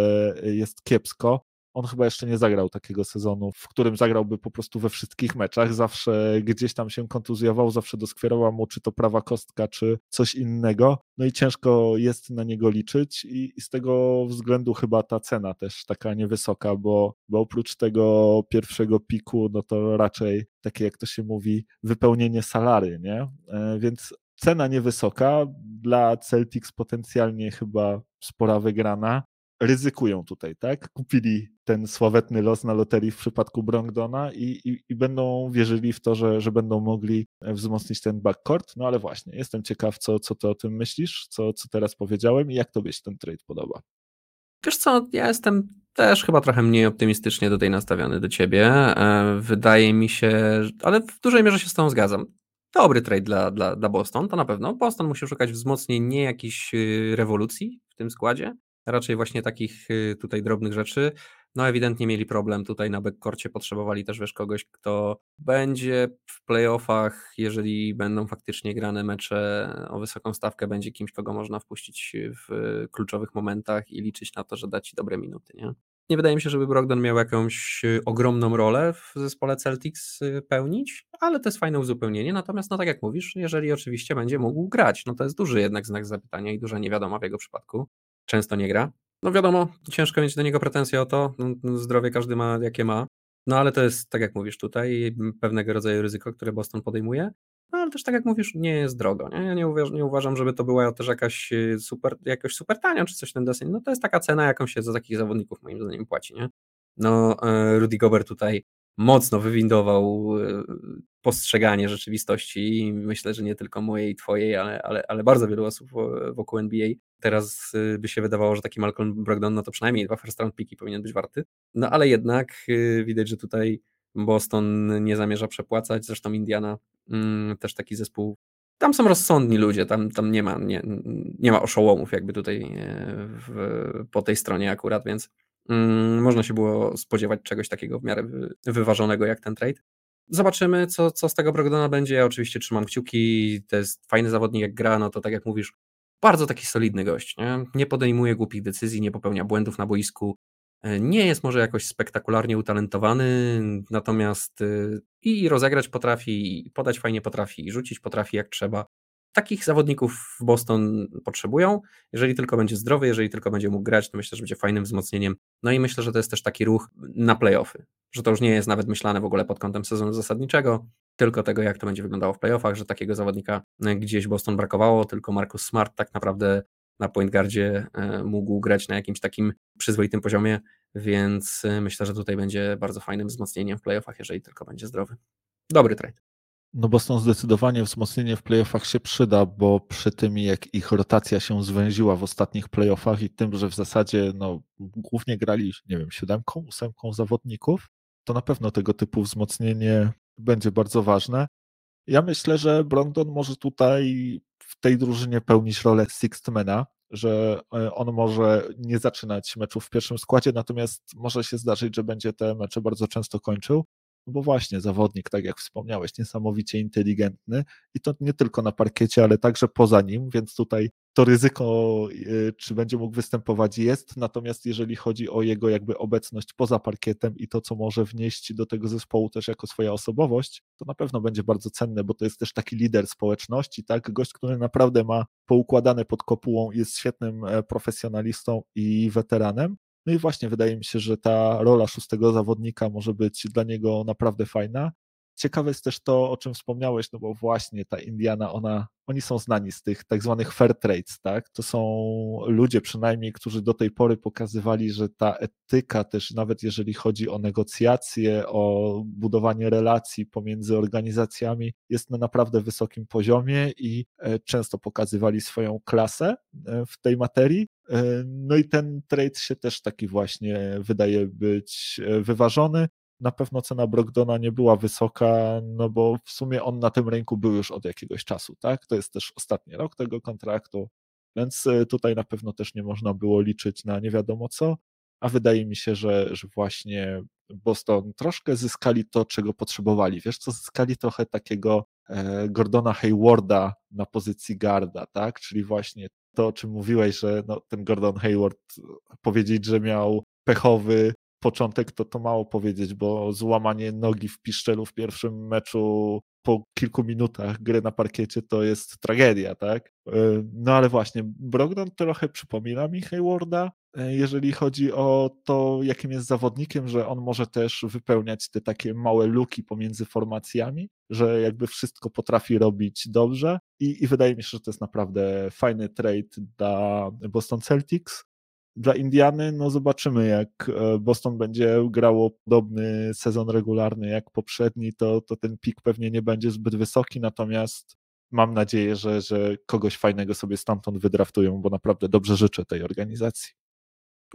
jest kiepsko, on chyba jeszcze nie zagrał takiego sezonu, w którym zagrałby po prostu we wszystkich meczach. Zawsze gdzieś tam się kontuzjował, zawsze doskwierała mu czy to prawa kostka, czy coś innego. No i ciężko jest na niego liczyć i, i z tego względu chyba ta cena też taka niewysoka, bo, bo oprócz tego pierwszego piku, no to raczej takie jak to się mówi, wypełnienie salary, nie? E, więc cena niewysoka, dla Celtics potencjalnie chyba spora wygrana ryzykują tutaj, tak? Kupili ten sławetny los na loterii w przypadku Brongdona i, i, i, będą wierzyli w to, że, że będą mogli wzmocnić ten backcourt. No ale właśnie, jestem ciekaw, co, co ty o tym myślisz, co, co teraz powiedziałem i jak tobie się ten trade podoba. Wiesz co, ja jestem też chyba trochę mniej optymistycznie tutaj nastawiony do ciebie. E, wydaje mi się, ale w dużej mierze się z tą zgadzam. Dobry trade dla, dla, dla Boston, to na pewno. Boston musi szukać wzmocnień, nie jakiejś y, rewolucji w tym składzie raczej właśnie takich y, tutaj drobnych rzeczy. No ewidentnie mieli problem tutaj na backcourcie, potrzebowali też wiesz kogoś, kto będzie w playoffach, jeżeli będą faktycznie grane mecze o wysoką stawkę, będzie kimś, kogo można wpuścić w kluczowych momentach i liczyć na to, że da ci dobre minuty, nie? Nie wydaje mi się, żeby Brogdon miał jakąś y, ogromną rolę w zespole Celtics y, pełnić, ale to jest fajne uzupełnienie. Natomiast, no tak jak mówisz, jeżeli oczywiście będzie mógł grać, no to jest duży jednak znak zapytania i duża niewiadoma w jego przypadku często nie gra. No wiadomo, ciężko mieć do niego pretensje o to, no, no, zdrowie każdy ma jakie ma, no ale to jest, tak jak mówisz tutaj, pewnego rodzaju ryzyko, które Boston podejmuje, no ale też tak jak mówisz, nie jest drogo, nie? Ja nie, nie uważam, żeby to była też jakaś y, super, jakoś super tania, czy coś ten deseń, no to jest taka cena, jaką się za takich zawodników moim zdaniem płaci, nie? No e, Rudy Gobert tutaj mocno wywindował e, postrzeganie rzeczywistości i myślę, że nie tylko mojej, twojej, ale, ale, ale bardzo wielu osób wokół NBA teraz e, by się wydawało, że taki Malcolm Brogdon no to przynajmniej dwa first round piki powinien być warty, no ale jednak e, widać, że tutaj Boston nie zamierza przepłacać, zresztą Indiana mm, też taki zespół tam są rozsądni ludzie, tam, tam nie, ma, nie, nie ma oszołomów jakby tutaj w, po tej stronie akurat, więc Mm, można się było spodziewać czegoś takiego w miarę wyważonego jak ten trade. Zobaczymy, co, co z tego Brogdona będzie. Ja oczywiście trzymam kciuki. To jest fajny zawodnik, jak gra, no to tak jak mówisz, bardzo taki solidny gość. Nie, nie podejmuje głupich decyzji, nie popełnia błędów na boisku. E, nie jest może jakoś spektakularnie utalentowany, natomiast e, i rozegrać potrafi, i podać fajnie potrafi, i rzucić potrafi jak trzeba takich zawodników w Boston potrzebują. Jeżeli tylko będzie zdrowy, jeżeli tylko będzie mógł grać, to myślę, że będzie fajnym wzmocnieniem. No i myślę, że to jest też taki ruch na playoffy, że to już nie jest nawet myślane w ogóle pod kątem sezonu zasadniczego, tylko tego, jak to będzie wyglądało w playoffach, że takiego zawodnika gdzieś Boston brakowało, tylko Marcus Smart tak naprawdę na point guardzie e, mógł grać na jakimś takim przyzwoitym poziomie, więc e, myślę, że tutaj będzie bardzo fajnym wzmocnieniem w playoffach, jeżeli tylko będzie zdrowy. Dobry trade. No Boston zdecydowanie wzmocnienie w playoffach się przyda, bo przy tym jak ich rotacja się zwęziła w ostatnich playoffach i tym, że w zasadzie no, głównie grali, nie wiem, siódemką, ósemką zawodników, to na pewno tego typu wzmocnienie będzie bardzo ważne. Ja myślę, że Brogdon może tutaj w tej drużynie pełnić rolę sixthmana, że e, on może nie zaczynać meczów w pierwszym składzie, natomiast może się zdarzyć, że będzie te mecze bardzo często kończył. No bo właśnie zawodnik, tak jak wspomniałeś, niesamowicie inteligentny i to nie tylko na parkiecie, ale także poza nim, więc tutaj to ryzyko, y, czy będzie mógł występować, jest. Natomiast jeżeli chodzi o jego jakby obecność poza parkietem i to, co może wnieść do tego zespołu też jako swoja osobowość, to na pewno będzie bardzo cenne, bo to jest też taki lider społeczności, tak? Gość, który naprawdę ma poukładane pod kopułą, jest świetnym e, profesjonalistą i weteranem. No i właśnie wydaje mi się, że ta rola szóstego zawodnika może być dla niego naprawdę fajna. Ciekawe jest też to, o czym wspomniałeś, no bo właśnie ta Indiana, ona, oni są znani z tych tak zwanych fair trades, tak? To są ludzie przynajmniej, którzy do tej pory pokazywali, że ta etyka też, nawet jeżeli chodzi o negocjacje, o budowanie relacji pomiędzy organizacjami, jest na naprawdę wysokim poziomie i e, często pokazywali swoją klasę e, w tej materii. E, no i ten trade się też taki właśnie wydaje być wyważony na pewno cena Brogdona nie była wysoka, no bo w sumie on na tym rynku był już od jakiegoś czasu, tak? To jest też ostatni rok tego kontraktu. więc tutaj na pewno też nie można było liczyć na nie wiadomo co, a wydaje mi się, że, że właśnie Boston troszkę zyskali to, czego potrzebowali. Wiesz co, zyskali trochę takiego e, Gordona Haywarda na pozycji garda, tak? Czyli właśnie to, o czym mówiłeś, że no, ten Gordon Hayward powiedzieć, że miał pechowy początek, to to mało powiedzieć, bo złamanie nogi w piszczelu w pierwszym meczu po kilku minutach gry na parkiecie to jest tragedia, tak? E, no ale właśnie, Brogdon trochę przypomina mi Haywarda, e, jeżeli chodzi o to, jakim jest zawodnikiem, że on może też wypełniać te takie małe luki pomiędzy formacjami, że jakby wszystko potrafi robić dobrze i, i wydaje mi się, że to jest naprawdę fajny trade dla Boston Celtics. Dla Indiany, no zobaczymy, jak e, Boston będzie grało podobny sezon regularny jak poprzedni, to, to ten pik pewnie nie będzie zbyt wysoki, natomiast mam nadzieję, że, że kogoś fajnego sobie stamtąd wydraftują, bo naprawdę dobrze życzę tej organizacji.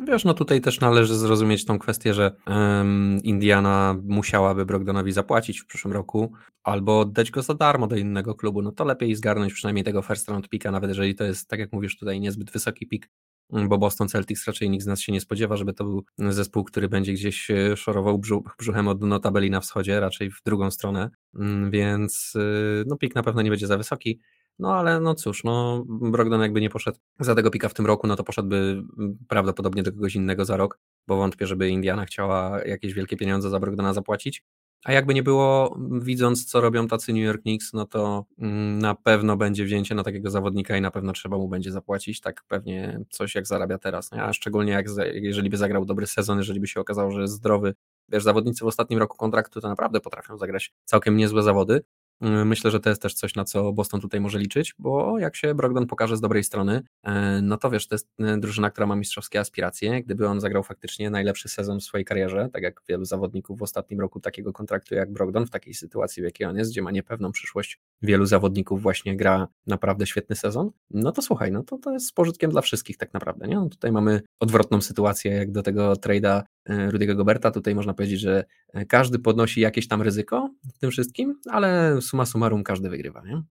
Wiesz, no tutaj też należy zrozumieć tą kwestię, że um, Indiana musiałaby Brogdonowi zapłacić w przyszłym roku albo oddać go za darmo do innego klubu. No to lepiej zgarnąć przynajmniej tego first round pika, nawet jeżeli to jest, tak jak mówisz tutaj, niezbyt wysoki pik, bo Boston Celtics raczej nikt z nas się nie spodziewa, żeby to był zespół, który będzie gdzieś e, szorował brzuchem od dno tabeli na wschodzie, raczej w drugą stronę, mm, więc e, no pik na pewno nie będzie za wysoki, no ale no cóż, no Brogdon jakby nie poszedł za tego pika w tym roku, no to poszedłby mm, prawdopodobnie do kogoś innego za rok, bo wątpię, żeby Indiana chciała jakieś wielkie pieniądze za Brogdona zapłacić. A jakby nie było, widząc co robią tacy New York Knicks, no to mm, na pewno będzie wzięcie na takiego zawodnika i na pewno trzeba mu będzie zapłacić, tak pewnie coś jak zarabia teraz. A szczególnie jak jeżeli by zagrał dobry sezon, jeżeli by się okazało, że jest zdrowy. Wiesz, zawodnicy w ostatnim roku kontraktu to naprawdę potrafią zagrać całkiem niezłe zawody. Mm, myślę, że to jest też coś, na co Boston tutaj może liczyć, bo jak się Brogdon pokaże z dobrej strony, e, no to wiesz, to jest e, drużyna, która ma mistrzowskie aspiracje. Gdyby on zagrał faktycznie najlepszy sezon w swojej karierze, tak jak wielu zawodników w ostatnim roku takiego kontraktu jak Brogdon, w takiej sytuacji, w jakiej on jest, gdzie ma niepewną przyszłość, wielu zawodników właśnie gra naprawdę świetny sezon, no to słuchaj, no to to jest z pożytkiem dla wszystkich tak naprawdę, nie? No tutaj mamy odwrotną sytuację jak do tego trade'a Rudiego Goberta. Tutaj można powiedzieć, że e, każdy podnosi jakieś tam ryzyko w tym wszystkim, ale suma summarum każdy wygrywa, nie?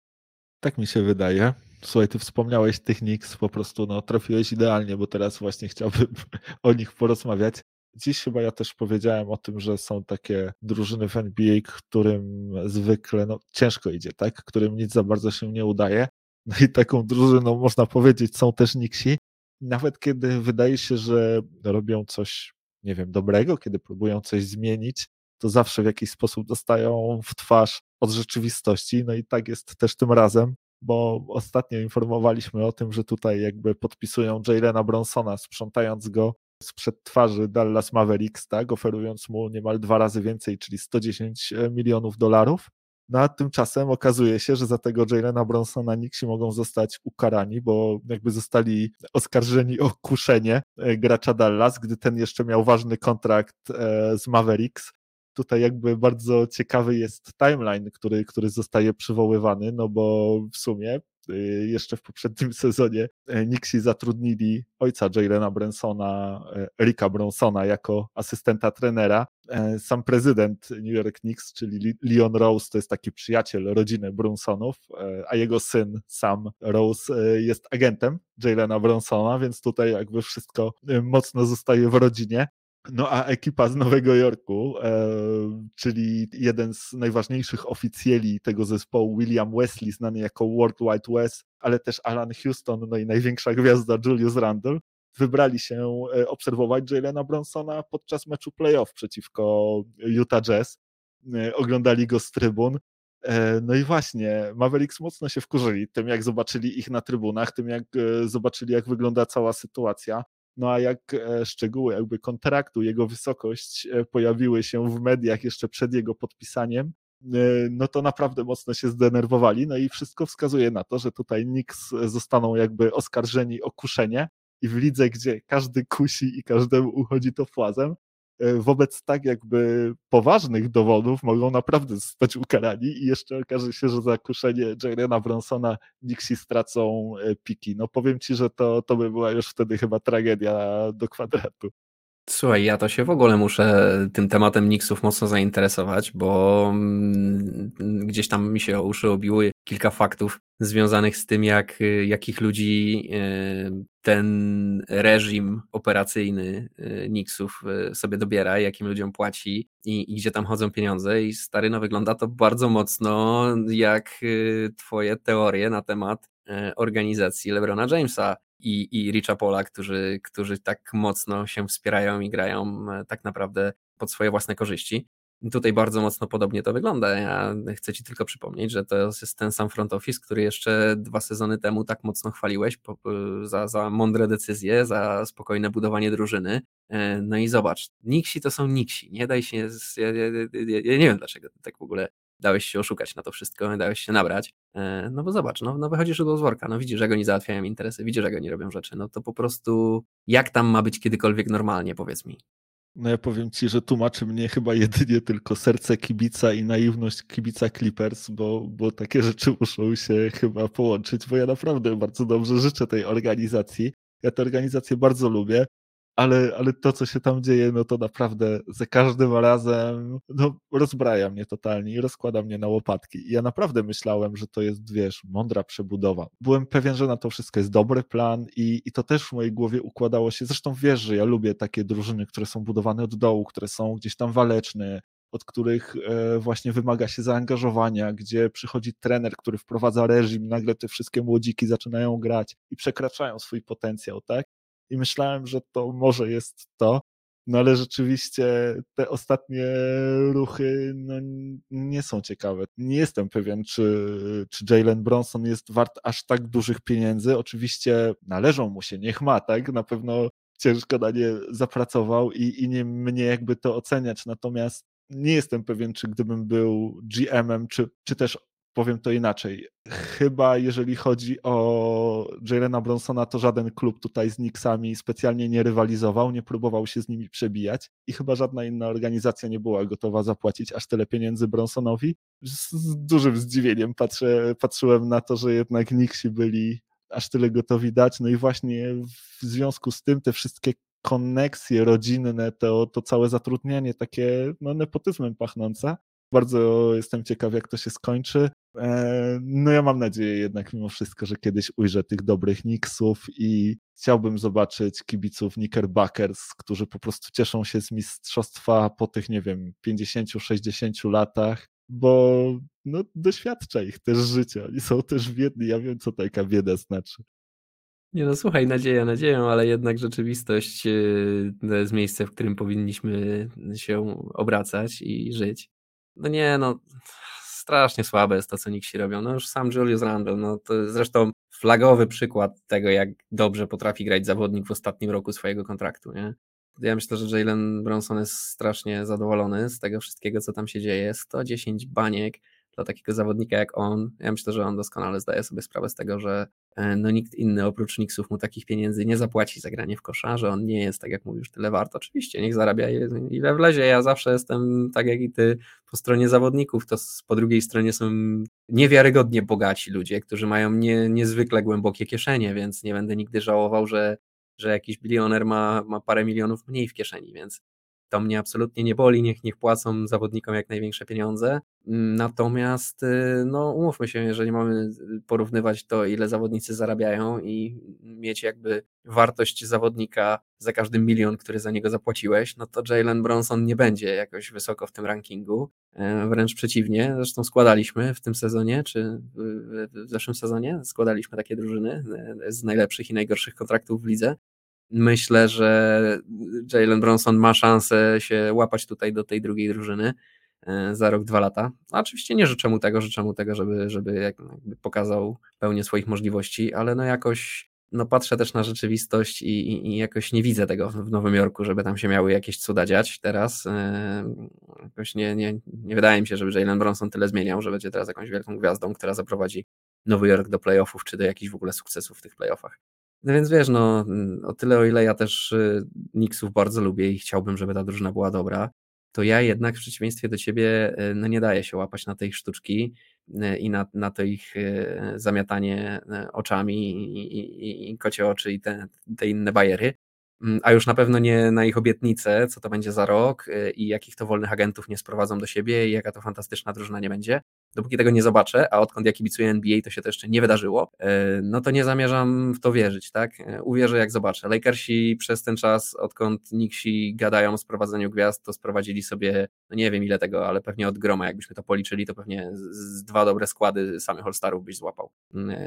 Tak mi się wydaje. Słuchaj, ty wspomniałeś tych Knicks, po prostu no, trafiłeś idealnie, bo teraz właśnie chciałbym o nich porozmawiać. Dziś chyba ja też powiedziałem o tym, że są takie drużyny w NBA, którym zwykle no, ciężko idzie, tak? Którym nic za bardzo się nie udaje. No i taką drużyną można powiedzieć są też Knicksi. Nawet kiedy wydaje się, że robią coś nie wiem, dobrego, kiedy próbują coś zmienić, to zawsze w jakiś sposób dostają w twarz od rzeczywistości. No i tak jest też tym razem, bo ostatnio informowaliśmy o tym, że tutaj jakby podpisują Jalena Bronsona, sprzątając go sprzed twarzy Dallas Mavericks, tak, oferując mu niemal dwa razy więcej, czyli 110 milionów dolarów. No a tymczasem okazuje się, że za tego Jalena Bronsona Nixi mogą zostać ukarani, bo jakby zostali oskarżeni o kuszenie e, gracza Dallas, gdy ten jeszcze miał ważny kontrakt e, z Mavericks. Tutaj jakby bardzo ciekawy jest timeline, który, który zostaje przywoływany, no bo w sumie jeszcze w poprzednim sezonie e, Nixi zatrudnili ojca Jalena Bransona, e, Ricka Bronsona jako asystenta trenera. E, sam prezydent New York Knicks, czyli Leon Rose, to jest taki przyjaciel rodziny Brunsonów, a jego syn Sam Rose jest agentem Jalena Bronsona, więc tutaj jakby wszystko mocno zostaje w rodzinie. No a ekipa z Nowego Jorku, e, czyli jeden z najważniejszych oficjeli tego zespołu, William Wesley, znany jako World Wide West, ale też Alan Houston, no i największa gwiazda Julius Randle, wybrali się e, obserwować Jalena Bronsona podczas meczu playoff przeciwko Utah Jazz. E, oglądali go z trybun. No i właśnie, Mavericks mocno się wkurzyli tym, jak zobaczyli ich na trybunach, tym, jak zobaczyli, jak wygląda cała sytuacja. No a jak e, szczegóły jakby kontraktu, jego wysokość e, pojawiły się w mediach jeszcze przed jego podpisaniem, e, no to naprawdę mocno się zdenerwowali. No i wszystko wskazuje na to, że tutaj Knicks zostaną jakby oskarżeni o kuszenie i w lidze, gdzie każdy kusi i każdemu uchodzi to płazem, wobec tak jakby poważnych dowodów mogą naprawdę zostać ukarani i jeszcze okaże się, że za kuszenie Jarena Bronsona Nixi stracą e, piki. No powiem ci, że to, to by była już wtedy chyba tragedia do kwadratu. Słuchaj, ja to się w ogóle muszę tym tematem Nixów mocno zainteresować, bo mm, gdzieś tam mi się uszy obiły kilka faktów związanych z tym, jak, jakich ludzi e, ten reżim operacyjny e, Nixów sobie dobiera, jakim ludziom płaci i, i gdzie tam chodzą pieniądze. I stary, no wygląda to bardzo mocno jak twoje teorie na temat organizacji LeBrona Jamesa i, i Richa Pola, którzy, którzy tak mocno się wspierają i grają e, tak naprawdę pod swoje własne korzyści. Tutaj bardzo mocno podobnie to wygląda. Ja chcę Ci tylko przypomnieć, że to jest ten sam front office, który jeszcze dwa sezony temu tak mocno chwaliłeś za, za mądre decyzje, za spokojne budowanie drużyny. E, no i zobacz, Nixi to są Nixi. Nie daj się. Ja, ja, ja, ja nie wiem, dlaczego tak w ogóle dałeś się oszukać na to wszystko, dałeś się nabrać, e, no bo zobacz, no, no wychodzisz do worka, no widzisz, jak oni załatwiają interesy, widzisz, jak oni robią rzeczy, no to po prostu jak tam ma być kiedykolwiek normalnie, powiedz mi. No ja powiem ci, że tłumaczy mnie chyba jedynie tylko serce kibica i naiwność kibica Clippers, bo, bo takie rzeczy muszą się chyba połączyć, bo ja naprawdę bardzo dobrze życzę tej organizacji. Ja tę organizację bardzo lubię ale, ale to, co się tam dzieje, no to naprawdę za każdym razem no, rozbraja mnie totalnie i rozkłada mnie na łopatki. I ja naprawdę myślałem, że to jest, wiesz, mądra przebudowa. Byłem pewien, że na to wszystko jest dobry plan i, i to też w mojej głowie układało się. Zresztą wiesz, że ja lubię takie drużyny, które są budowane od dołu, które są gdzieś tam waleczne, od których e, właśnie wymaga się zaangażowania, gdzie przychodzi trener, który wprowadza reżim, nagle te wszystkie młodziki zaczynają grać i przekraczają swój potencjał, tak? I myślałem, że to może jest to, no ale rzeczywiście te ostatnie ruchy no, nie są ciekawe. Nie jestem pewien, czy, czy Jalen Bronson jest wart aż tak dużych pieniędzy. Oczywiście należą mu się, niech ma, tak? Na pewno ciężko na nie zapracował i, i nie mnie jakby to oceniać. Natomiast nie jestem pewien, czy gdybym był GM-em, czy, czy też powiem to inaczej. Chyba jeżeli chodzi o Jalena Bronsona, to żaden klub tutaj z Knicksami specjalnie nie rywalizował, nie próbował się z nimi przebijać i chyba żadna inna organizacja nie była gotowa zapłacić aż tyle pieniędzy Bronsonowi. Z, dużym zdziwieniem patrzę, patrzyłem na to, że jednak Knicksi byli aż tyle gotowi dać. No i właśnie w związku z tym te wszystkie koneksje rodzinne, to, to całe zatrudnianie takie no, nepotyzmem pachnące. Bardzo jestem ciekaw, jak to się skończy. E, no ja mam nadzieję jednak mimo wszystko, że kiedyś ujrzę tych dobrych Knicksów i chciałbym zobaczyć kibiców Knickerbackers, którzy po prostu cieszą się z mistrzostwa po tych, nie wiem, 50-60 latach, bo no, doświadcza ich też życia. Oni są też biedni. Ja wiem, co taka bieda znaczy. Nie no, słuchaj, nadzieja nadzieją, ale jednak rzeczywistość e, to jest miejsce, w którym powinniśmy się obracać i żyć. No nie, no strasznie słabe jest to, co Nixi robią. No już sam Julius Randle, no to zresztą flagowy przykład tego, jak dobrze potrafi grać zawodnik w ostatnim roku swojego kontraktu, nie? Ja myślę, że Jalen Bronson jest strasznie zadowolony z tego wszystkiego, co tam się dzieje. 110 baniek, dla takiego zawodnika jak on, ja myślę, że on doskonale zdaje sobie sprawę z tego, że e, no nikt inny oprócz Nixów mu takich pieniędzy nie zapłaci za granie w kosza, że on nie jest, tak jak mówisz, tyle wart. Oczywiście, niech zarabia ile wlezie. Ja zawsze jestem, tak jak i ty, po stronie zawodników, to po drugiej stronie są niewiarygodnie bogaci ludzie, którzy mają nie, niezwykle głębokie kieszenie, więc nie będę nigdy żałował, że, że jakiś bilioner ma, ma parę milionów mniej w kieszeni, więc to mnie absolutnie nie boli, niech, niech płacą zawodnikom jak największe pieniądze. Natomiast, y, no, umówmy się, jeżeli mamy porównywać to, ile zawodnicy zarabiają i mieć jakby wartość zawodnika za każdy milion, który za niego zapłaciłeś, no to Jalen Bronson nie będzie jakoś wysoko w tym rankingu. E, wręcz przeciwnie, zresztą składaliśmy w tym sezonie, czy w zeszłym sezonie składaliśmy takie drużyny e, z najlepszych i najgorszych kontraktów w lidze myślę, że Jalen Bronson ma szansę się łapać tutaj do tej drugiej drużyny e, za rok, dwa lata. No, oczywiście nie życzę mu tego, życzę mu tego, żeby, żeby pokazał pełnię swoich możliwości, ale no jakoś no patrzę też na rzeczywistość i, i, i, jakoś nie widzę tego w Nowym Jorku, żeby tam się miały jakieś cuda dziać teraz. E, jakoś nie, nie, nie wydaje mi się, żeby Jalen Bronson tyle zmieniał, że będzie teraz jakąś wielką gwiazdą, która zaprowadzi Nowy Jork do playoffów, czy do jakichś w ogóle sukcesów w tych playoffach. No więc wiesz, no o tyle o ile ja też y, Nixów bardzo lubię i chciałbym, żeby ta drużyna była dobra, to ja jednak w przeciwieństwie do ciebie y, no nie daję się łapać na tej sztuczki y, i na, na to ich zamiatanie oczami i, i, i kocie oczy i te, te inne bajery. mm, a już na pewno nie na ich obietnice, co to będzie za rok i jakich to wolnych agentów nie sprowadzą do siebie i jaka to fantastyczna drużyna nie będzie. Dopóki tego nie zobaczę, a odkąd ja kibicuję NBA, to się to jeszcze nie wydarzyło, y, no to nie zamierzam w to wierzyć, tak? Uwierzę jak zobaczę. Lakersi przez ten czas, odkąd Nixi gadają o sprowadzeniu gwiazd, to sprowadzili sobie, no nie wiem ile tego, ale pewnie od groma, jakbyśmy to policzyli, to pewnie z, dwa dobre składy samych All-Starów byś złapał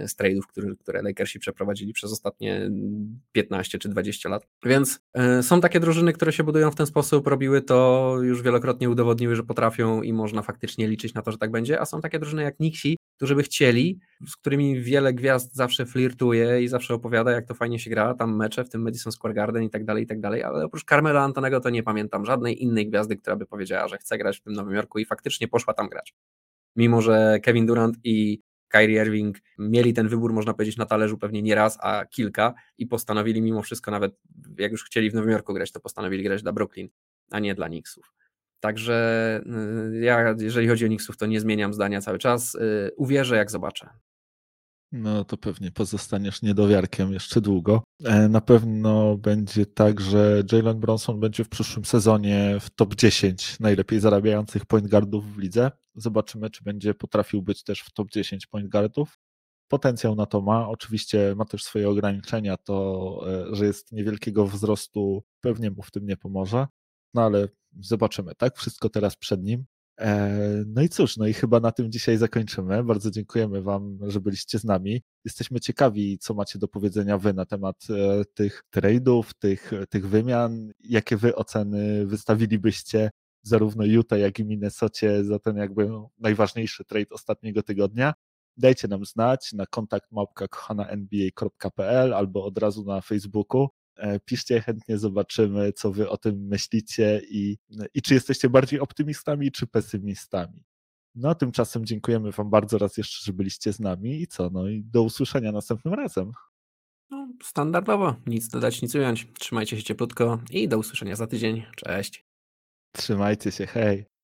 z trade'ów, które, które Lakersi przeprowadzili przez ostatnie 15 czy 20 lat. Więc są takie drużyny, które się budują w ten sposób, robiły to, już wielokrotnie udowodniły, że potrafią i można faktycznie liczyć na to, że tak będzie, a są takie drużyny jak Nixi, którzy by chcieli, z którymi wiele gwiazd zawsze flirtuje i zawsze opowiada, jak to fajnie się gra, tam mecze, w tym Madison Square Garden i tak dalej, i tak dalej, ale oprócz Carmela Antonego to nie pamiętam żadnej innej gwiazdy, która by powiedziała, że chce grać w tym Nowym Jorku i faktycznie poszła tam grać. Mimo, że Kevin Durant i Kyrie Irving mieli ten wybór, można powiedzieć, na talerzu pewnie nie raz, a kilka i postanowili mimo wszystko, nawet jak już chcieli w Nowym Jorku grać, to postanowili grać dla Brooklyn, a nie dla Knicksów. Także y, ja, jeżeli chodzi o Knicksów, to nie zmieniam zdania cały czas. Y, uwierzę, jak zobaczę. No to pewnie pozostaniesz niedowiarkiem jeszcze długo. E, na pewno będzie tak, że Jalen Bronson będzie w przyszłym sezonie w top 10 najlepiej zarabiających point guardów w lidze. Zobaczymy, czy będzie potrafił być też w top 10 point guardów. Potencjał na to ma. Oczywiście ma też swoje ograniczenia. To, e, że jest niewielkiego wzrostu, pewnie mu w tym nie pomoże. No ale zobaczymy, tak? Wszystko teraz przed nim. E, no i cóż, no i chyba na tym dzisiaj zakończymy. Bardzo dziękujemy Wam, że byliście z nami. Jesteśmy ciekawi, co macie do powiedzenia Wy na temat e, tych trade'ów, tych, tych wymian. Jakie Wy oceny wystawilibyście zarówno Utah, jak i Minnesocie za ten jakby najważniejszy trade ostatniego tygodnia? Dajcie nam znać na kontakt małpka albo od razu na Facebooku. E, piszcie, chętnie zobaczymy, co wy o tym myślicie i, i czy jesteście bardziej optymistami, czy pesymistami. No, tymczasem dziękujemy Wam bardzo raz jeszcze, że byliście z nami i co, no i do usłyszenia następnym razem. No, standardowo, nic dodać, nic ująć. Trzymajcie się cieplutko i do usłyszenia za tydzień. Cześć. Trzymajcie się, hej.